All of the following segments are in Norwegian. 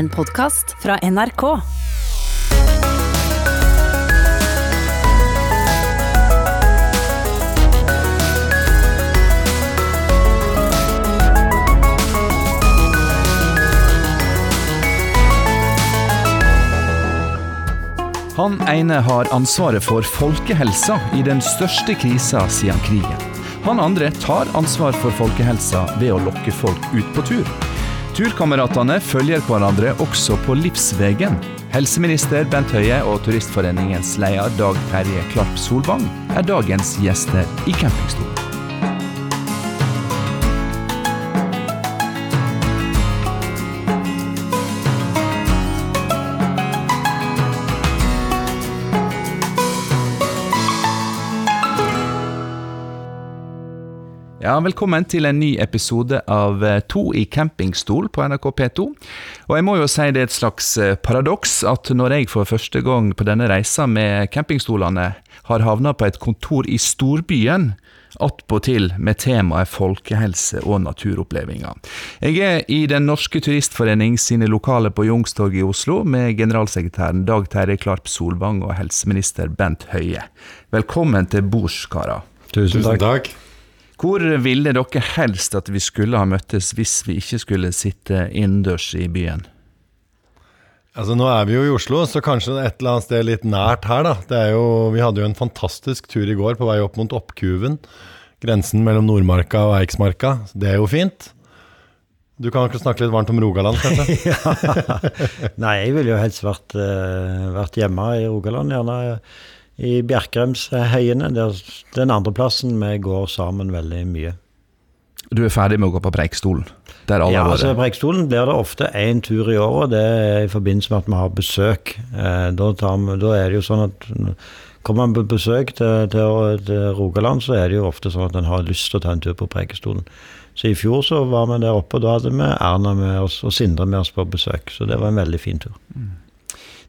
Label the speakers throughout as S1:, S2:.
S1: En podkast fra NRK.
S2: Han ene har ansvaret for folkehelsa i den største krisa siden krigen. Han andre tar ansvar for folkehelsa ved å lokke folk ut på tur. Turkameratene følger hverandre også på livsvegen. Helseminister Bent Høie og Turistforeningens leder Dag Terje Klarp Solvang er dagens gjester i campingstolen. Ja, Velkommen til en ny episode av eh, To i campingstol på NRK P2. Og jeg må jo si det er et slags eh, paradoks at når jeg for første gang på denne reisa med campingstolene har havna på et kontor i storbyen, attpåtil med temaet folkehelse og naturopplevelser. Jeg er i Den norske turistforening sine lokaler på Youngstorget i Oslo med generalsekretæren Dag Terje Klarp Solvang og helseminister Bent Høie. Velkommen til bords, karer.
S3: Tusen takk.
S2: Hvor ville dere helst at vi skulle ha møttes hvis vi ikke skulle sitte innendørs i byen?
S3: Altså Nå er vi jo i Oslo, så kanskje et eller annet sted litt nært her. da. Det er jo, vi hadde jo en fantastisk tur i går på vei opp mot Oppkuven. Grensen mellom Nordmarka og Eiksmarka. Det er jo fint. Du kan ikke snakke litt varmt om Rogaland, kanskje?
S4: ja. Nei, jeg ville jo helst vært, uh, vært hjemme i Rogaland. Gjerne i Bjerkremsheiene. Den andre plassen vi går sammen veldig mye.
S2: Du er ferdig med å gå på Preikstolen? Der alle
S4: ja,
S2: har
S4: altså Preikstolen blir det ofte én tur i året. Det er i forbindelse med at vi har besøk. Eh, da, vi, da, er det jo sånn at kommer man på besøk til, til, til, Rogaland, så er det jo ofte sånn at en har lyst til å ta en tur på Preikestolen. Så i fjor så var vi der oppe, og da hadde vi Erna med oss og Sindre med oss på besøk. Så det var en veldig fin tur. Mm.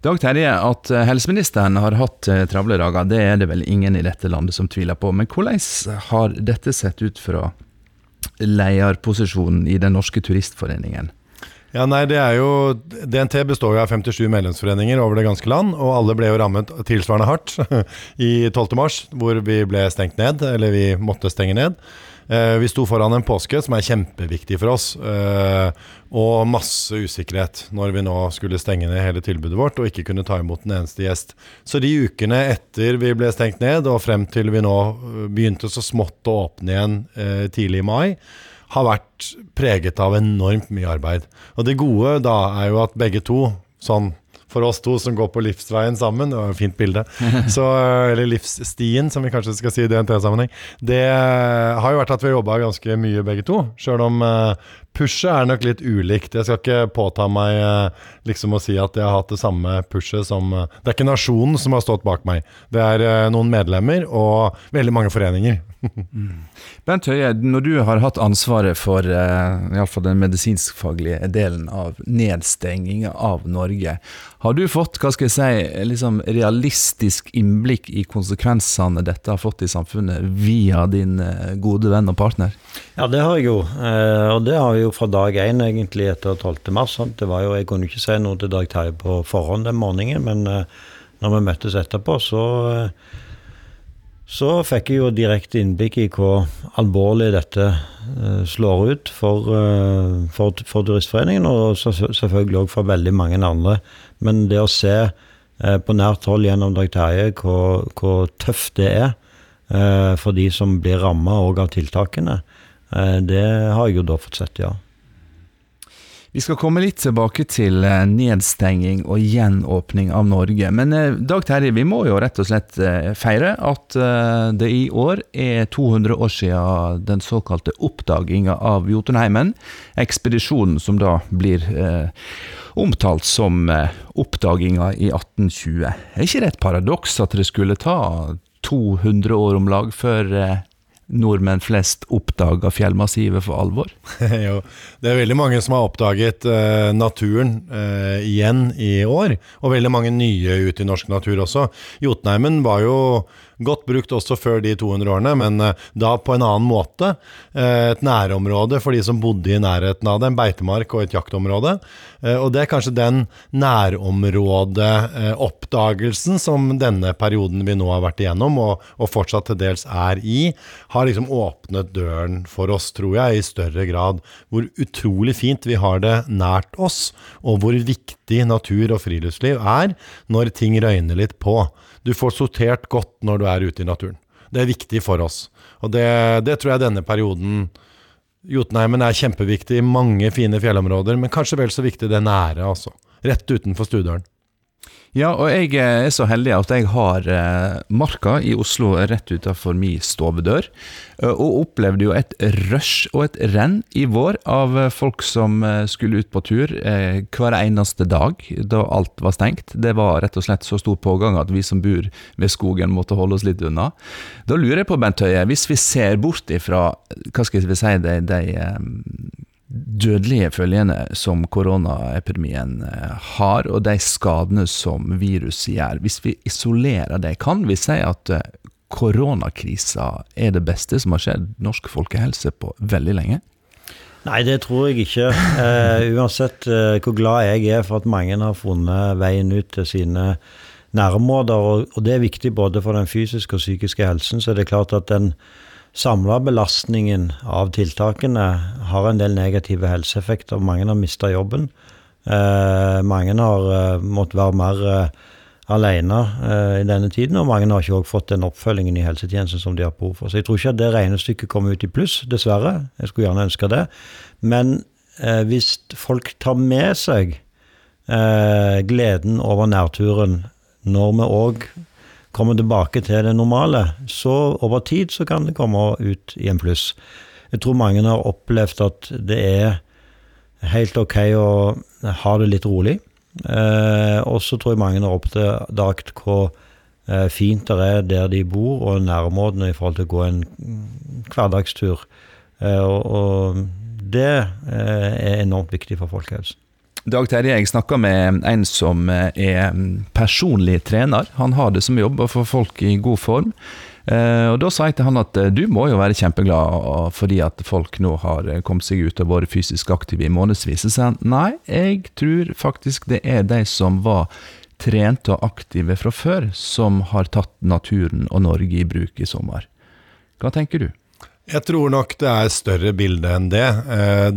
S2: Dag Terje, at eh, helseministeren har hatt eh, travle dager, det er det vel ingen i dette landet som tviler på. Men hvordan har dette sett ut fra lederposisjonen i Den norske turistforeningen?
S3: Ja, nei, det er jo, DNT består jo av 57 medlemsforeninger over det ganske land, og alle ble jo rammet tilsvarende hardt i 12.3, hvor vi ble stengt ned, eller vi måtte stenge ned. Eh, vi sto foran en påske som er kjempeviktig for oss, eh, og masse usikkerhet når vi nå skulle stenge ned hele tilbudet vårt og ikke kunne ta imot en eneste gjest. Så de ukene etter vi ble stengt ned, og frem til vi nå eh, begynte så smått å åpne igjen tidlig i mai, har vært preget av enormt mye arbeid. Og det gode da er jo at begge to, sånn for oss to som går på livsveien sammen. Det var et fint bilde. Så, eller livsstien, som vi kanskje skal si i DNT-sammenheng. Det har jo vært at vi har jobba ganske mye begge to. Sjøl om uh, pushet er nok litt ulikt. Jeg skal ikke påta meg uh, liksom å si at jeg har hatt det samme pushet som uh, Det er ikke nasjonen som har stått bak meg. Det er noen medlemmer og veldig mange foreninger.
S2: mm. Bent Høie, når du har hatt ansvaret for iallfall den medisinskfaglige delen av nedstenginga av Norge, har du fått hva skal jeg si, liksom realistisk innblikk i konsekvensene dette har fått i samfunnet via din gode venn og partner?
S4: Ja, det har jeg jo. Uh, og det har jeg jo fra dag én, egentlig, etter 12. mars. Det var jo, Jeg kunne ikke si noe til Dag Terje på forhånd den morgenen, men når vi møttes etterpå, så så fikk jeg jo direkte innblikk i hvor alvorlig dette slår ut for, for, for, Turistforeningen, og selvfølgelig òg for veldig mange andre. Men det å se på nært hold gjennom Dag Terje hvor, hvor, tøft det er for de som blir ramma òg av tiltakene, det har jeg jo da fått sett, ja.
S2: Vi skal komme litt tilbake til eh, nedstenging og gjenåpning av Norge. Men eh, Dag Terje, vi må jo rett og slett eh, feire at det i år er 200 år siden den såkalte oppdaginga av Jotunheimen. Ekspedisjonen som da blir eh, omtalt som oppdaginga i 1820. Er ikke det et paradoks at det skulle ta 200 år om lag før nordmenn flest oppdaga fjellmassivet for alvor?
S3: jo, det er veldig mange som har oppdaget uh, naturen uh, igjen i år. Og veldig mange nye ute i norsk natur også. Jotunheimen var jo Godt brukt også før de 200 årene, men eh, da på en annen måte. Eh, et nærområde for de som bodde i nærheten av det, en beitemark og et jaktområde. Eh, og det er kanskje den nærområdeoppdagelsen som denne perioden vi nå har vært igjennom, og, og fortsatt til dels er i, har liksom åpnet døren for oss, tror jeg, i større grad. Hvor utrolig fint vi har det nært oss, og hvor viktig natur og friluftsliv er når ting røyner litt på. Du får sortert godt når du er ute i naturen. Det er viktig for oss. Og det, det tror jeg denne perioden Jotunheimen er kjempeviktig i mange fine fjellområder, men kanskje vel så viktig det nære, altså. Rett utenfor Studølen.
S2: Ja, og jeg er så heldig at jeg har eh, Marka i Oslo rett utenfor min stovedør. eh, Og opplevde jo et rush og et renn i vår av eh, folk som eh, skulle ut på tur eh, hver eneste dag da alt var stengt. Det var rett og slett så stor pågang at vi som bor ved skogen måtte holde oss litt unna. Da lurer jeg på, Bent Høie, hvis vi ser bort ifra hva skal vi si, de, de eh, dødelige følgene som koronaepidemien eh, har, og de skadene som viruset gjør. Hvis vi isolerer det, kan vi si at eh, koronakrisa er det beste som har skjedd norsk folkehelse på veldig lenge?
S4: Nei, det tror jeg ikke. Uh, uansett uh, hvor glad jeg er for at mange har funnet veien ut til sine nærområder, og, og det er viktig både for den fysiske og psykiske helsen, så er det klart at den samla belastningen av tiltakene har en del negative helseeffekter. Mange har mista jobben. Eh, mange har eh, måttet være mer eh, alene eh, i denne tiden, og mange har ikke fått den oppfølgingen i helsetjenesten som de har behov for. Så jeg tror ikke at det regnestykket kommer ut i pluss, dessverre. Jeg skulle gjerne ønske det. Men eh, hvis folk tar med seg eh, gleden over nærturen når vi òg kommer tilbake til det normale, så over tid så kan det komme ut i en pluss. Jeg tror mange har opplevd at det er helt ok å ha det litt rolig. Eh, og så tror jeg mange har oppdaget hvor eh, fint det er der de bor, og nærområdene i forhold til å gå en hverdagstur. Eh, og, og det eh, er enormt viktig for folkehelsen.
S2: Dag Terje, jeg snakka med en som eh, er personlig trener. Han har det som jobb å få folk i god form. Eh, og Da sa jeg til han at eh, du må jo være kjempeglad fordi at folk nå har kommet seg ut og vært fysisk aktive i månedsvis. Så sa han nei, jeg tror faktisk det er de som var trente og aktive fra før, som har tatt naturen og Norge i bruk i sommer. Hva tenker du?
S3: Jeg tror nok det er større bilde enn det.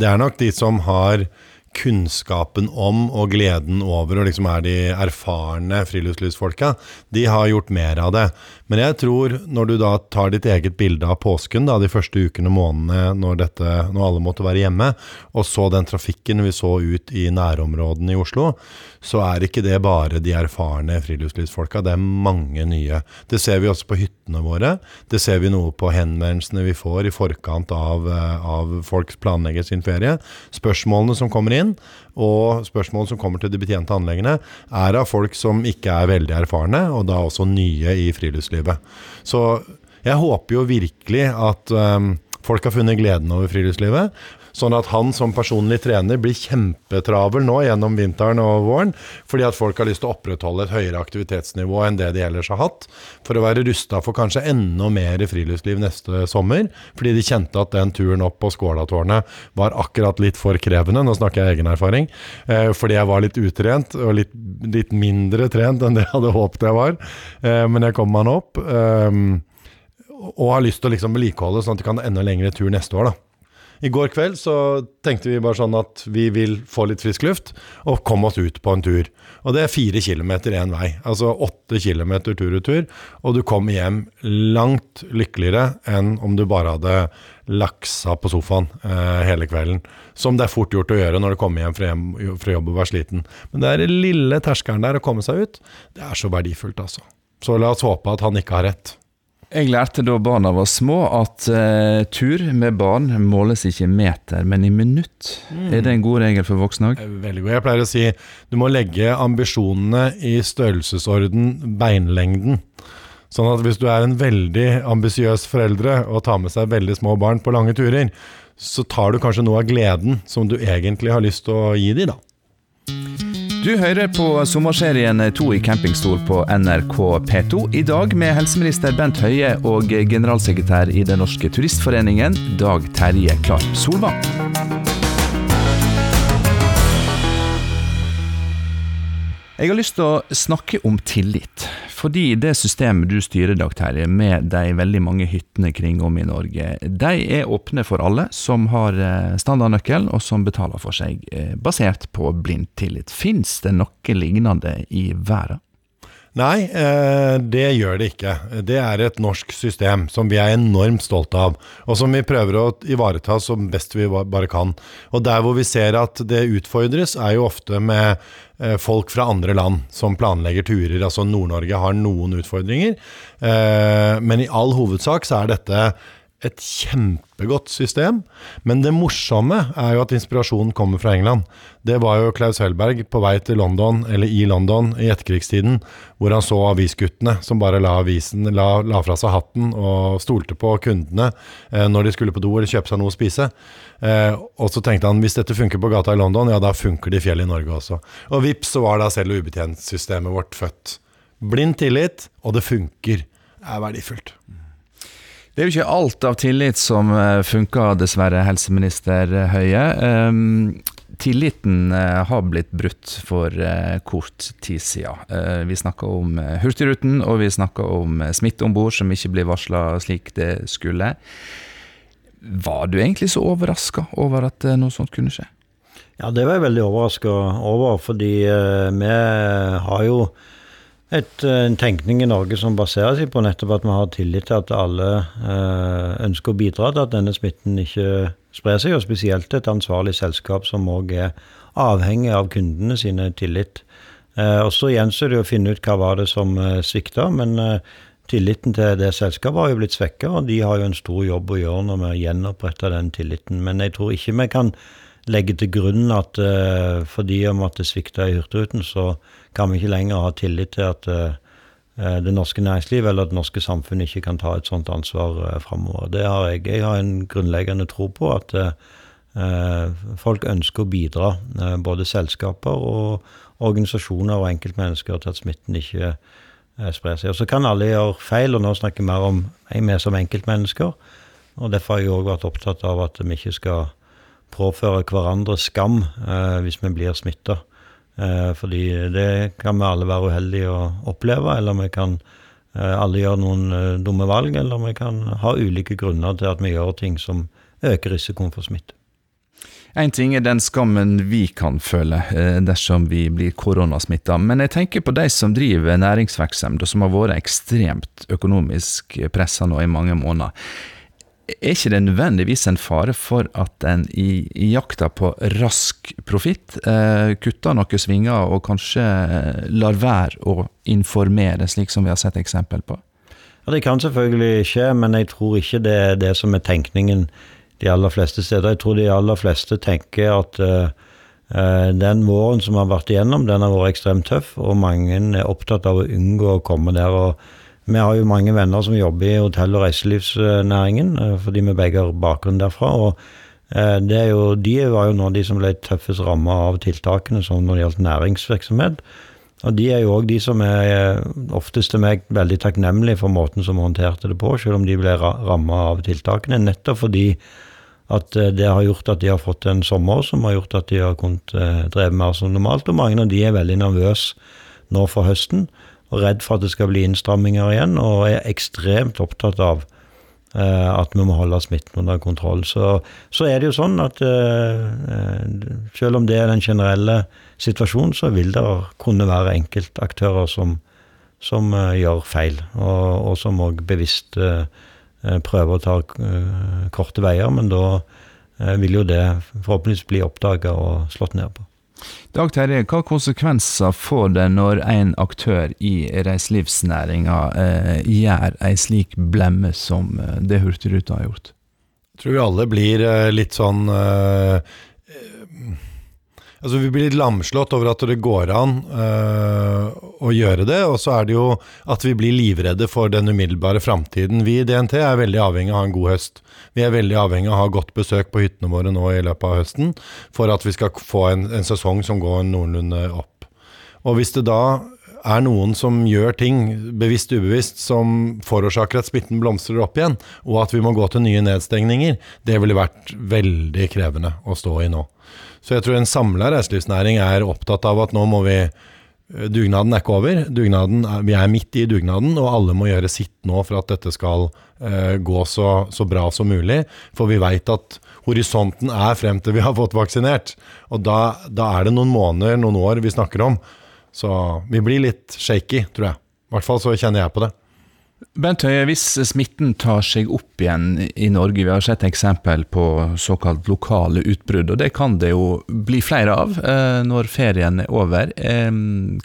S3: Det er nok de som har kunnskapen om og gleden over, og liksom er de erfarne friluftslivsfolka, de har gjort mer av det. Men jeg tror, når du da tar ditt eget bilde av påsken, da, de første ukene og månedene når, dette, når alle måtte være hjemme, og så den trafikken vi så ut i nærområdene i Oslo, så er ikke det bare de erfarne friluftslivsfolka, det er mange nye. Det ser vi også på hyttene våre. Det ser vi noe på henvendelsene vi får i forkant av, eh, av folk planlegger sin ferie. Spørsmålene som kommer inn, og spørsmål som kommer til de betjente anleggene, er av folk som ikke er veldig erfarne, og da også nye i friluftslivet. Så jeg håper jo virkelig at um, folk har funnet gleden over friluftslivet. Sånn at han som personlig trener blir kjempetravel nå gjennom vinteren og våren, fordi at folk har lyst til å opprettholde et høyere aktivitetsnivå enn det de ellers har hatt, for å være rusta for kanskje enda mer friluftsliv neste sommer, fordi de kjente at den turen opp på Skålatårnet var akkurat litt for krevende, nå snakker jeg egen erfaring, eh, fordi jeg var litt utrent og litt, litt mindre trent enn det jeg hadde håpet jeg var, eh, men jeg kom meg opp, eh, og har lyst til å liksom sånn at de kan ha enda lengre tur neste år da. I går kveld så tenkte vi bare sånn at vi vil få litt frisk luft, og komme oss ut på en tur. Og det er fire kilometer én vei, altså åtte kilometer tur-retur, og du kommer hjem langt lykkeligere enn om du bare hadde laksa på sofaen eh, hele kvelden. Som det er fort gjort å gjøre når du kommer hjem fra, hjem, fra jobb og er sliten. Men det er den lille terskelen der å komme seg ut, det er så verdifullt, altså. Så la oss håpe at han ikke har rett.
S2: Jeg lærte da barna var små at uh, tur med barn måles ikke i meter, men i minutt. Er det en god regel for voksne òg?
S3: Veldig god. Jeg pleier å si du må legge ambisjonene i størrelsesorden beinlengden. Sånn at hvis du er en veldig ambisiøs foreldre og tar med seg veldig små barn på lange turer, så tar du kanskje noe av gleden som du egentlig har lyst til å gi dem, da.
S2: Du hører på sommerserien To i campingstol på NRK P2. I dag med helseminister Bent Høie og generalsekretær i Den norske turistforeningen, Dag Terje Klarp Solvang. Jeg har lyst til å snakke om tillit. Fordi det systemet du styrer, Dag Terje, med de veldig mange hyttene kring om i Norge, de er åpne for alle som har eh, standardnøkkel, og som betaler for seg, eh, basert på blind tillit. Fins det noe lignende i verden?
S3: Nei, eh, det gjør det ikke. Det er et norsk system som vi er enormt stolte av, og som vi prøver å ivareta som best vi bare kan. Og der hvor vi ser at det utfordres, er jo ofte med Eh, folk fra andre land som planlegger turer. Altså Nord-Norge har noen utfordringer, eh, men i all hovedsak så er dette et kjempegodt system. Men det morsomme er jo at inspirasjonen kommer fra England. Det var jo Klaus Hellberg på vei til London, eller i London i etterkrigstiden, hvor han så avisguttene som bare la, avisen, la, la fra seg hatten og stolte på kundene eh, når de skulle på do eller kjøpe seg noe å spise. Eh, og så tenkte han hvis dette funker på gata i London, ja da funker det i fjellet i Norge også. Og vips så var da selv- og ubetjentsystemet vårt født. Blind tillit, og det funker, er verdifullt.
S2: Det er jo ikke alt av tillit som eh, funker, dessverre, helseminister Høie. Um, tilliten uh, har blitt brutt for kort tid siden. Vi snakker om Hurtigruten, og vi snakker om smitte om bord som ikke blir varsla slik det skulle. Var du egentlig så overraska over at noe sånt kunne skje?
S4: Ja, det var jeg veldig overraska over, fordi vi har jo et, eh, en tenkning i Norge som baserer seg på nettopp at vi har tillit til at alle eh, ønsker å bidra til at denne smitten ikke sprer seg, og spesielt et ansvarlig selskap som òg er avhengig av kundene sine tillit. Eh, og Så gjenstår det å finne ut hva var det som eh, svikta, men eh, tilliten til det selskapet har jo blitt svekka, og de har jo en stor jobb å gjøre når vi gjenoppretter den tilliten. Men jeg tror ikke vi kan legge til grunn at uh, fordi om at det svikta i Hurtigruten, så kan vi ikke lenger ha tillit til at uh, det norske næringslivet eller det norske samfunnet ikke kan ta et sånt ansvar uh, framover. Det har jeg. Jeg har en grunnleggende tro på at folk ønsker å bidra, både selskaper og organisasjoner og enkeltmennesker, til at smitten ikke sprer seg. Og Så kan alle gjøre feil, og nå snakker vi mer om vi som enkeltmennesker. og Derfor har jeg òg vært opptatt av at vi ikke skal påføre hverandre skam eh, hvis vi blir smitta. Eh, fordi det kan vi alle være uheldige å oppleve, eller vi kan eh, alle gjøre noen eh, dumme valg, eller vi kan ha ulike grunner til at vi gjør ting som øker risikoen for smitte.
S2: En ting er den skammen vi kan føle eh, dersom vi blir koronasmitta, men jeg tenker på de som driver næringsvirksomhet, og som har vært ekstremt økonomisk pressa nå i mange måneder er ikke det nødvendigvis en fare for at en i, i jakta på rask profitt eh, kutter noen svinger og kanskje eh, lar være å informere, slik som vi har sett eksempel på?
S4: Ja, Det kan selvfølgelig skje, men jeg tror ikke det er det som er tenkningen de aller fleste steder. Jeg tror de aller fleste tenker at eh, den våren som har vært igjennom, den har vært ekstremt tøff, og mange er opptatt av å unngå å komme der og vi har jo mange venner som jobber i hotell- og reiselivsnæringen, eh, fordi vi begge har bakgrunn derfra. og eh, er jo, De var jo nå de som ble tøffest ramma av tiltakene som når det gjaldt næringsvirksomhet. Og de er jo òg de som er eh, oftest til meg veldig takknemlige for måten som vi håndterte det på, selv om de ble ramma av tiltakene. Nettopp fordi at det har gjort at de har fått en sommer som har gjort at de har kunnet dreve mer som normalt. Og mange av de er veldig nervøse nå for høsten og redd for at det skal bli innstramminger igjen, og er ekstremt opptatt av eh, at vi må holde smitten under kontroll. Så, så er det jo sånn at eh, eh, selv om det er den generelle situasjonen, så vil det kunne være enkeltaktører som, som eh, gjør feil, og, og som òg bevisst uh, prøver å ta korte veier, men da vil jo det forhåpentligvis bli oppdaga og slått ned på.
S2: Dag Terje, hva konsekvenser får det når en aktør i reiselivsnæringa eh, gjør ei slik blemme som eh, det Hurtigruta har gjort?
S3: Jeg tror vi alle blir eh, litt sånn eh, Altså Vi blir litt lamslått over at det går an øh, å gjøre det. Og så er det jo at vi blir livredde for den umiddelbare framtiden. Vi i DNT er veldig avhengig av å ha en god høst. Vi er veldig avhengig av å ha godt besøk på hyttene våre nå i løpet av høsten for at vi skal få en, en sesong som går noenlunde opp. Og hvis det da er noen som gjør ting, bevisst ubevisst, som forårsaker at smitten blomstrer opp igjen, og at vi må gå til nye nedstengninger, det ville vært veldig krevende å stå i nå. Så jeg tror en samla reiselivsnæring er opptatt av at nå må vi Dugnaden er ikke over. Dugnaden, vi er midt i dugnaden, og alle må gjøre sitt nå for at dette skal uh, gå så, så, bra som mulig. For vi veit at horisonten er frem til vi har fått vaksinert. Og da, da er det noen måneder, noen år vi snakker om. Så vi blir litt shaky, tror jeg. I hvert fall så kjenner jeg på det.
S2: Bent Høie, hvis smitten tar seg opp igjen i Norge, vi har sett eksempel på såkalt lokale utbrudd, og det kan det jo bli flere av eh, når ferien er over.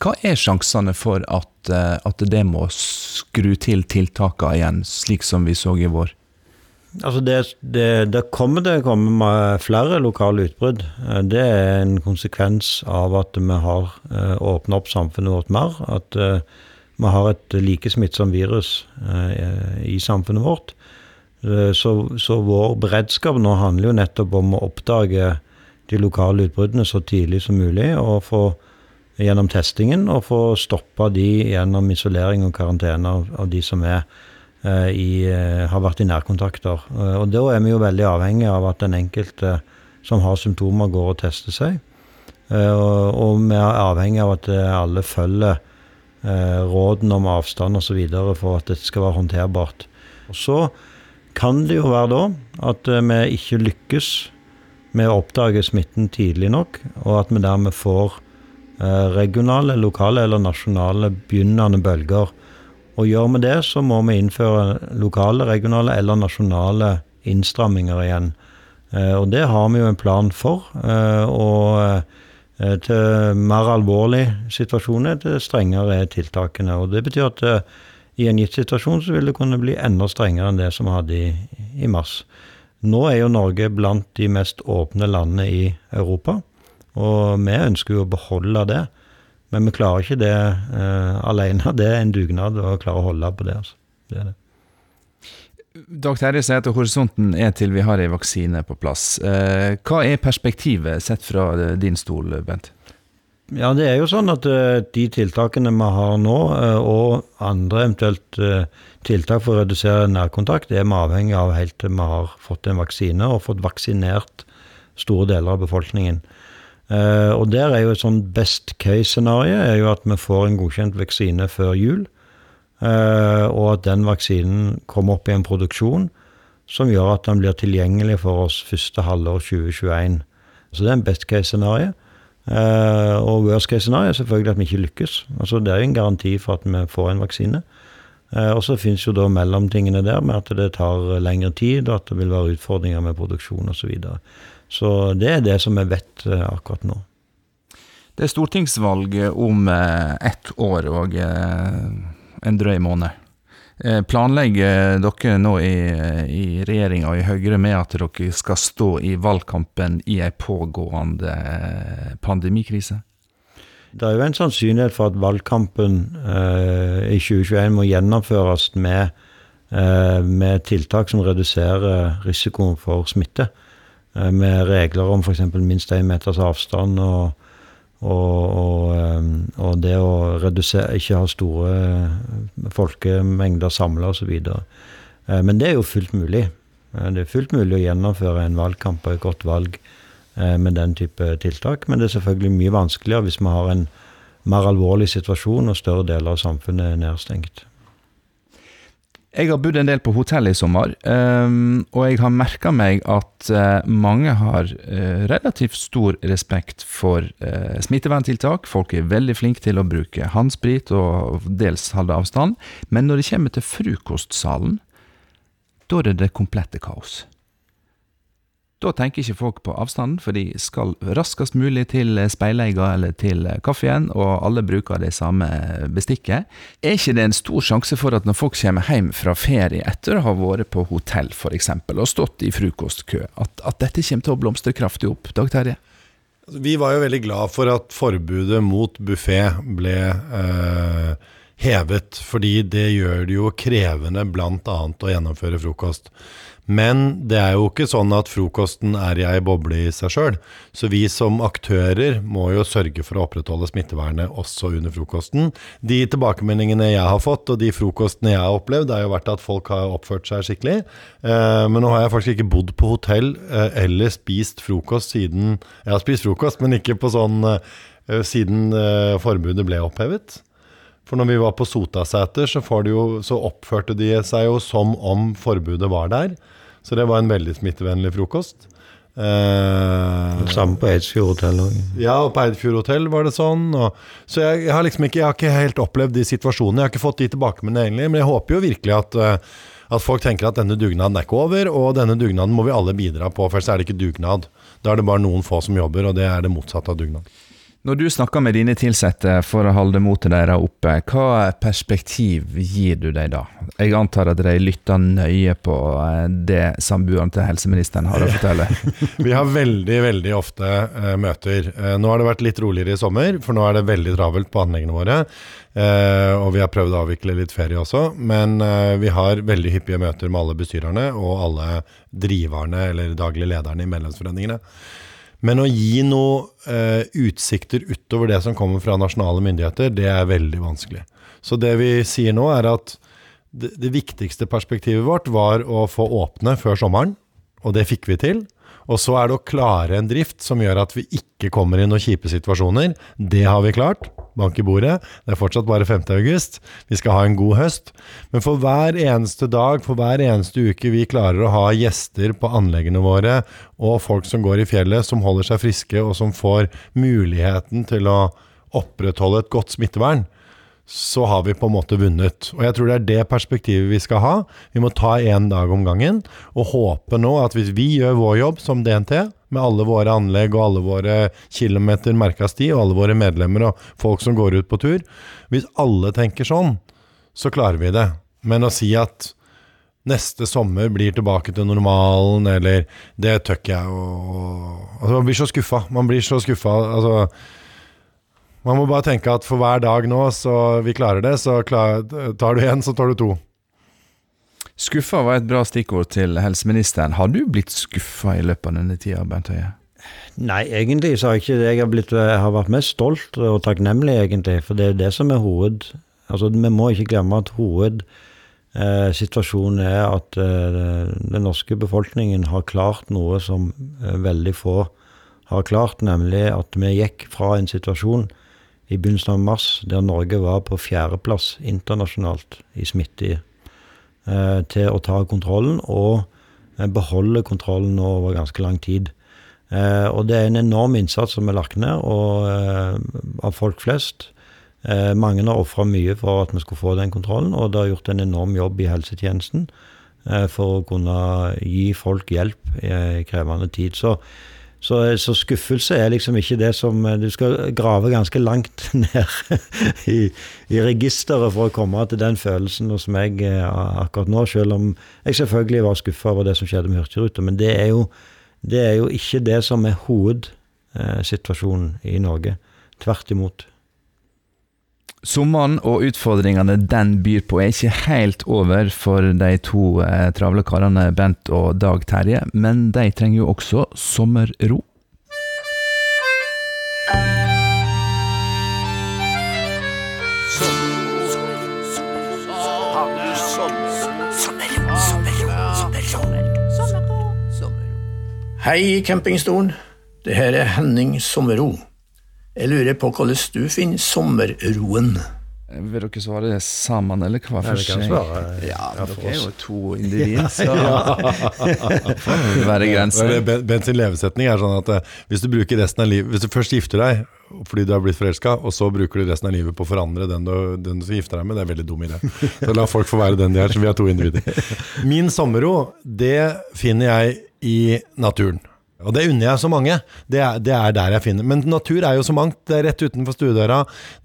S2: Hva er sjansene for eh, at det må skru til tiltakene igjen, slik som vi så i vår?
S4: Altså det, det, det kommer til å flere lokale utbrudd. Eh, det er en konsekvens av at vi har eh, åpna opp samfunnet vårt mer. At eh, vi har et like smittsomt virus i samfunnet vårt. Så, så, vår beredskap nå handler jo nettopp om å oppdage de lokale utbruddene så tidlig som mulig, og få gjennom testingen og få stoppa de gjennom isolering og karantene av, av de som er i, eh, har vært i nærkontakter. Eh, og da er vi jo veldig avhengig av at den enkelte som har symptomer, går og tester seg. Og, og vi er avhengig av at alle følger rådene om avstand osv. for at dette skal være håndterbart. Og så kan det jo være da at vi ikke lykkes med å oppdage smitten tidlig nok, og at vi dermed får regionale, lokale eller nasjonale begynnende bølger og gjør vi det, så må vi innføre lokale, regionale eller nasjonale innstramminger igjen. Eh, og det har vi jo en plan for. Eh, og eh, til mer alvorlige situasjoner, til strengere er tiltakene. Og det betyr at i en gitt situasjon så vil det kunne bli enda strengere enn det som vi hadde i, i mars. Nå er jo Norge blant de mest åpne landene i Europa, og vi ønsker jo å beholde det. Men vi klarer ikke det uh, alene. Det er en dugnad å klare å holde på det. Altså. det, det.
S2: Dag Terje sier at horisonten er til vi har ei vaksine på plass. Uh, hva er perspektivet sett fra din stol, Bent?
S4: Ja, det er jo sånn at uh, de tiltakene vi har nå, og andre eventuelt tiltak for å redusere nærkontakt, er vi avhengig av helt til vi har fått en vaksine og fått vaksinert store deler av befolkningen. Uh, og der er jo et sånn best case-scenario er jo at vi får en godkjent vaksine før jul. Uh, og at den vaksinen kommer opp i en produksjon som gjør at den blir tilgjengelig for oss første halvår 2021. Så det er en best case-scenario. Uh, og worst case-scenario er selvfølgelig at vi ikke lykkes. Altså Det er jo en garanti for at vi får en vaksine. og så finnes jo da mellomtingene der med at det tar lengre tid, og at det vil være utfordringer med produksjon osv. Så, det er det som vi vet eh, akkurat nå.
S2: Det er stortingsvalg om eh, ett år og eh, en drøy måned. Planlegger dere nå i, i regjeringa og i Høyre med at dere skal stå i valgkampen i ei pågående pandemikrise?
S4: Det er jo en sannsynlighet for at valgkampen eh, i 2021 må gjennomføres med, eh, med tiltak som reduserer risikoen for smitte. Eh, med regler om f.eks. minst én meters avstand og, og, og, eh, og, det å redusere, ikke ha store eh, folkemengder samla osv. Men det er jo fullt mulig. Det er fullt mulig å gjennomføre en valgkamp og et godt valg med den type tiltak. Men det er selvfølgelig mye vanskeligere hvis vi har en mer alvorlig situasjon og større deler av samfunnet er nedstengt.
S2: Jeg har bodd en del på hotell i sommer, um, og jeg har merka meg at uh, mange har uh, relativt stor respekt for uh, smitteverntiltak. Folk er veldig flinke til å bruke håndsprit og dels holde avstand. Men når det kommer til frokostsalen, da er det det komplette kaos. Da tenker ikke folk på avstanden, for de skal raskest mulig til speileiga eller til kaffen, og alle bruker det samme bestikket. Er ikke det en stor sjanse for at når folk kommer hjem fra ferie etter å ha vært på hotell f.eks. og stått i frokostkø, at, at, dette kommer til å blomstre kraftig opp? Dag Terje?
S3: Altså, vi var jo veldig glad for at forbudet mot buffé ble eh, hevet, fordi det gjør det jo krevende bl.a. å gjennomføre frokost. Men det er jo ikke sånn at frokosten er i ei boble i seg sjøl. Så vi som aktører må jo sørge for å opprettholde smittevernet også under frokosten. De tilbakemeldingene jeg har fått, og de frokostene jeg har opplevd, har jo vært at folk har oppført seg skikkelig. Eh, men nå har jeg faktisk ikke bodd på hotell eh, eller spist frokost siden Jeg har spist frokost, men ikke på sånn eh, siden forbudet ble opphevet. For når vi var på Sotaseter, så, jo, så oppførte de seg jo som om forbudet var der. Så det var en veldig smittevennlig frokost. Eh,
S4: Samme på Eidsfjord hotell òg.
S3: ja, og på Eidfjord hotell var det sånn. Og, så jeg, jeg har liksom ikke, jeg har ikke helt opplevd de situasjonene. Jeg har ikke fått de tilbakemeldingene egentlig, men jeg håper jo virkelig at, eh, at folk tenker at denne dugnaden er ikke over, og denne dugnaden må vi alle bidra på, for ellers er det ikke dugnad. Da er det bare noen få som jobber, og det er det motsatte av dugnad.
S2: Når du snakker med dine ansatte for å holde motet deres oppe, hva perspektiv gir du dem da? Jeg antar at de lytter nøye på eh, det samboeren til helseministeren har å fortelle.
S3: Vi har veldig, veldig ofte eh, møter. Eh, nå har det vært litt roligere i sommer, for nå er det veldig travelt på anleggene våre. Uh, og vi har prøvd å avvikle litt ferie også, men vi har veldig hyppige møter med alle bestyrerne og alle driverne eller daglige lederne i medlemsforeningene. Men å gi noen eh, utsikter utover det som kommer fra nasjonale myndigheter, det er veldig vanskelig. Så det vi sier nå, er at det, det viktigste perspektivet vårt var å få åpne før sommeren, og det fikk vi til. Og så er det å klare en drift som gjør at vi ikke kommer i noen kjipe situasjoner. Det har vi klart. Bank i bordet. Det er fortsatt bare 5. august. Vi skal ha en god høst. Men for hver eneste dag, for hver eneste uke vi klarer å ha gjester på anleggene våre, og folk som går i fjellet, som holder seg friske, og som får muligheten til å opprettholde et godt smittevern, så har vi på en måte vunnet. Og jeg tror det er det perspektivet vi skal ha. Vi må ta én dag om gangen, og håpe nå at hvis vi gjør vår jobb som DNT, med alle våre anlegg og alle våre kilometer merka sti, og alle våre medlemmer og folk som går ut på tur Hvis alle tenker sånn, så klarer vi det. Men å si at neste sommer blir tilbake til normalen, eller Det tør ikke jeg å Altså, man blir så skuffa. Man blir så skuffa. Altså man må bare tenke at for hver dag nå så vi klarer det, så klar, tar du én, så tar du to.
S2: Skuffa var et bra stikkord til helseministeren. Har du blitt skuffa i løpet av denne tida, Bent Høie?
S4: Nei, egentlig så har jeg ikke det. Jeg har, blitt, har vært mest stolt og takknemlig, egentlig. For det er det som er hoved... Altså, vi må ikke glemme at hovedsituasjonen eh, er at eh, den norske befolkningen har klart noe som eh, veldig få har klart, nemlig at vi gikk fra en situasjon i begynnelsen av mars der Norge var på fjerdeplass internasjonalt i smitte, til å ta kontrollen og eh, beholde kontrollen over ganske lang tid. Eh, og det er en enorm innsats som er lagt ned eh, av folk flest. Eh, mange har ofra mye for at vi skulle få den kontrollen, og det har gjort en enorm jobb i helsetjenesten eh, for å kunne gi folk hjelp i krevende tid. Så så, så, skuffelse er liksom ikke det som Du skal grave ganske langt ned i, i registeret for å komme til den følelsen hos meg akkurat nå, selv om jeg selvfølgelig var skuffa over det som skjedde med Hurtigruta. Men det er, jo, det er jo ikke det som er hovedsituasjonen i Norge. Tvert imot.
S2: Sommeren og utfordringene den byr på er ikke helt over for de to eh, travle karene Bent og Dag Terje, men de trenger jo også sommerro.
S5: Hei, campingstolen. Det her er Henning Sommerro. Jeg lurer på hvordan du finner sommerroen.
S2: Vil dere svare sammen, eller hva for seg? Ja,
S4: ja,
S2: dere er jo to individ, så være grenser.
S3: Bent sin levesetning er sånn at eh, hvis du av livet Hvis du først gifter deg fordi du er blitt forelska, og så bruker du resten av livet på å forandre den du, den du skal gifte deg med, det er veldig dum idé. Så la folk få være den de er, så vi er to individer. Min sommerro, det finner jeg i naturen. Og det unner jeg så mange. Det er, det er der jeg finner Men natur er jo så mangt. Det er rett utenfor stuedøra.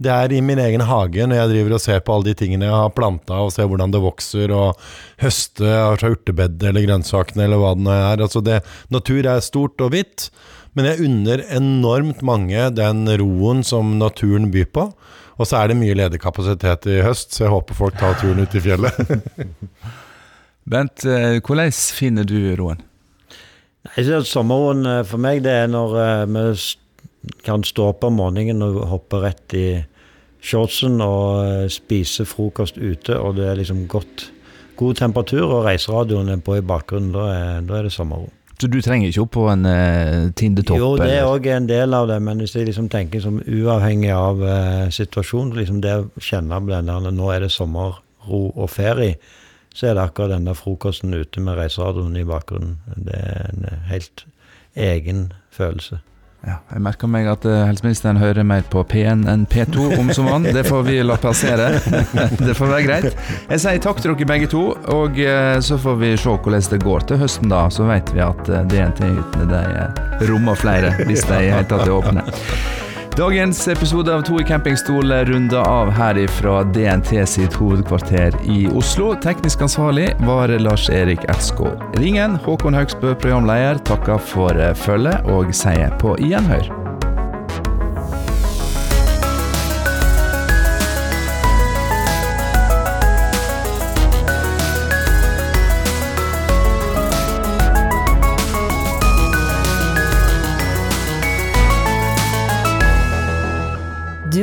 S3: Det er i min egen hage når jeg driver og ser på alle de tingene jeg har planta, og ser hvordan det vokser, og høste fra urtebedet eller grønnsakene eller hva det nå er. Altså det, natur er stort og hvitt, men jeg unner enormt mange den roen som naturen byr på. Og så er det mye ledig kapasitet i høst, så jeg håper folk tar turen ut i fjellet.
S2: Bent, eh, hvordan finner du roen?
S4: Jeg synes at Sommerroen eh, for meg det er når eh, vi kan stå opp om morgenen og hoppe rett i shortsen og eh, spise frokost ute, og det er liksom godt, god temperatur, og reiseradioen er på i bakgrunnen. Da er, da er det sommerro.
S2: Så du trenger ikke opp på en uh, Tindetopp?
S4: Jo, det er òg en del av det, men hvis jeg liksom tenker som uavhengig av uh, situasjonen, liksom det å kjenne på den der nå er det sommerro og ferie, så er det akkurat den der frokosten ute med reiseradioen i bakgrunnen. Det er en eh, helt egen følelse.
S2: Ja, jeg merker meg at eh, helseministeren hører mer på P1 enn P2 om sommeren. Det får vi la passere. det får være greit. Jeg sier takk til dere begge to, og eh, så får vi se hvordan det går til høsten, da. Så vet vi at DNT-hyttene rommer flere, hvis de i det hele tatt er åpne. Dagens episode av To i campingstol runder av her ifra DNT sitt hovedkvarter i Oslo. Teknisk ansvarlig var Lars-Erik Etskå. Ringen, Håkon Haugsbø, programleder, takker for følget og sier på gjenhør.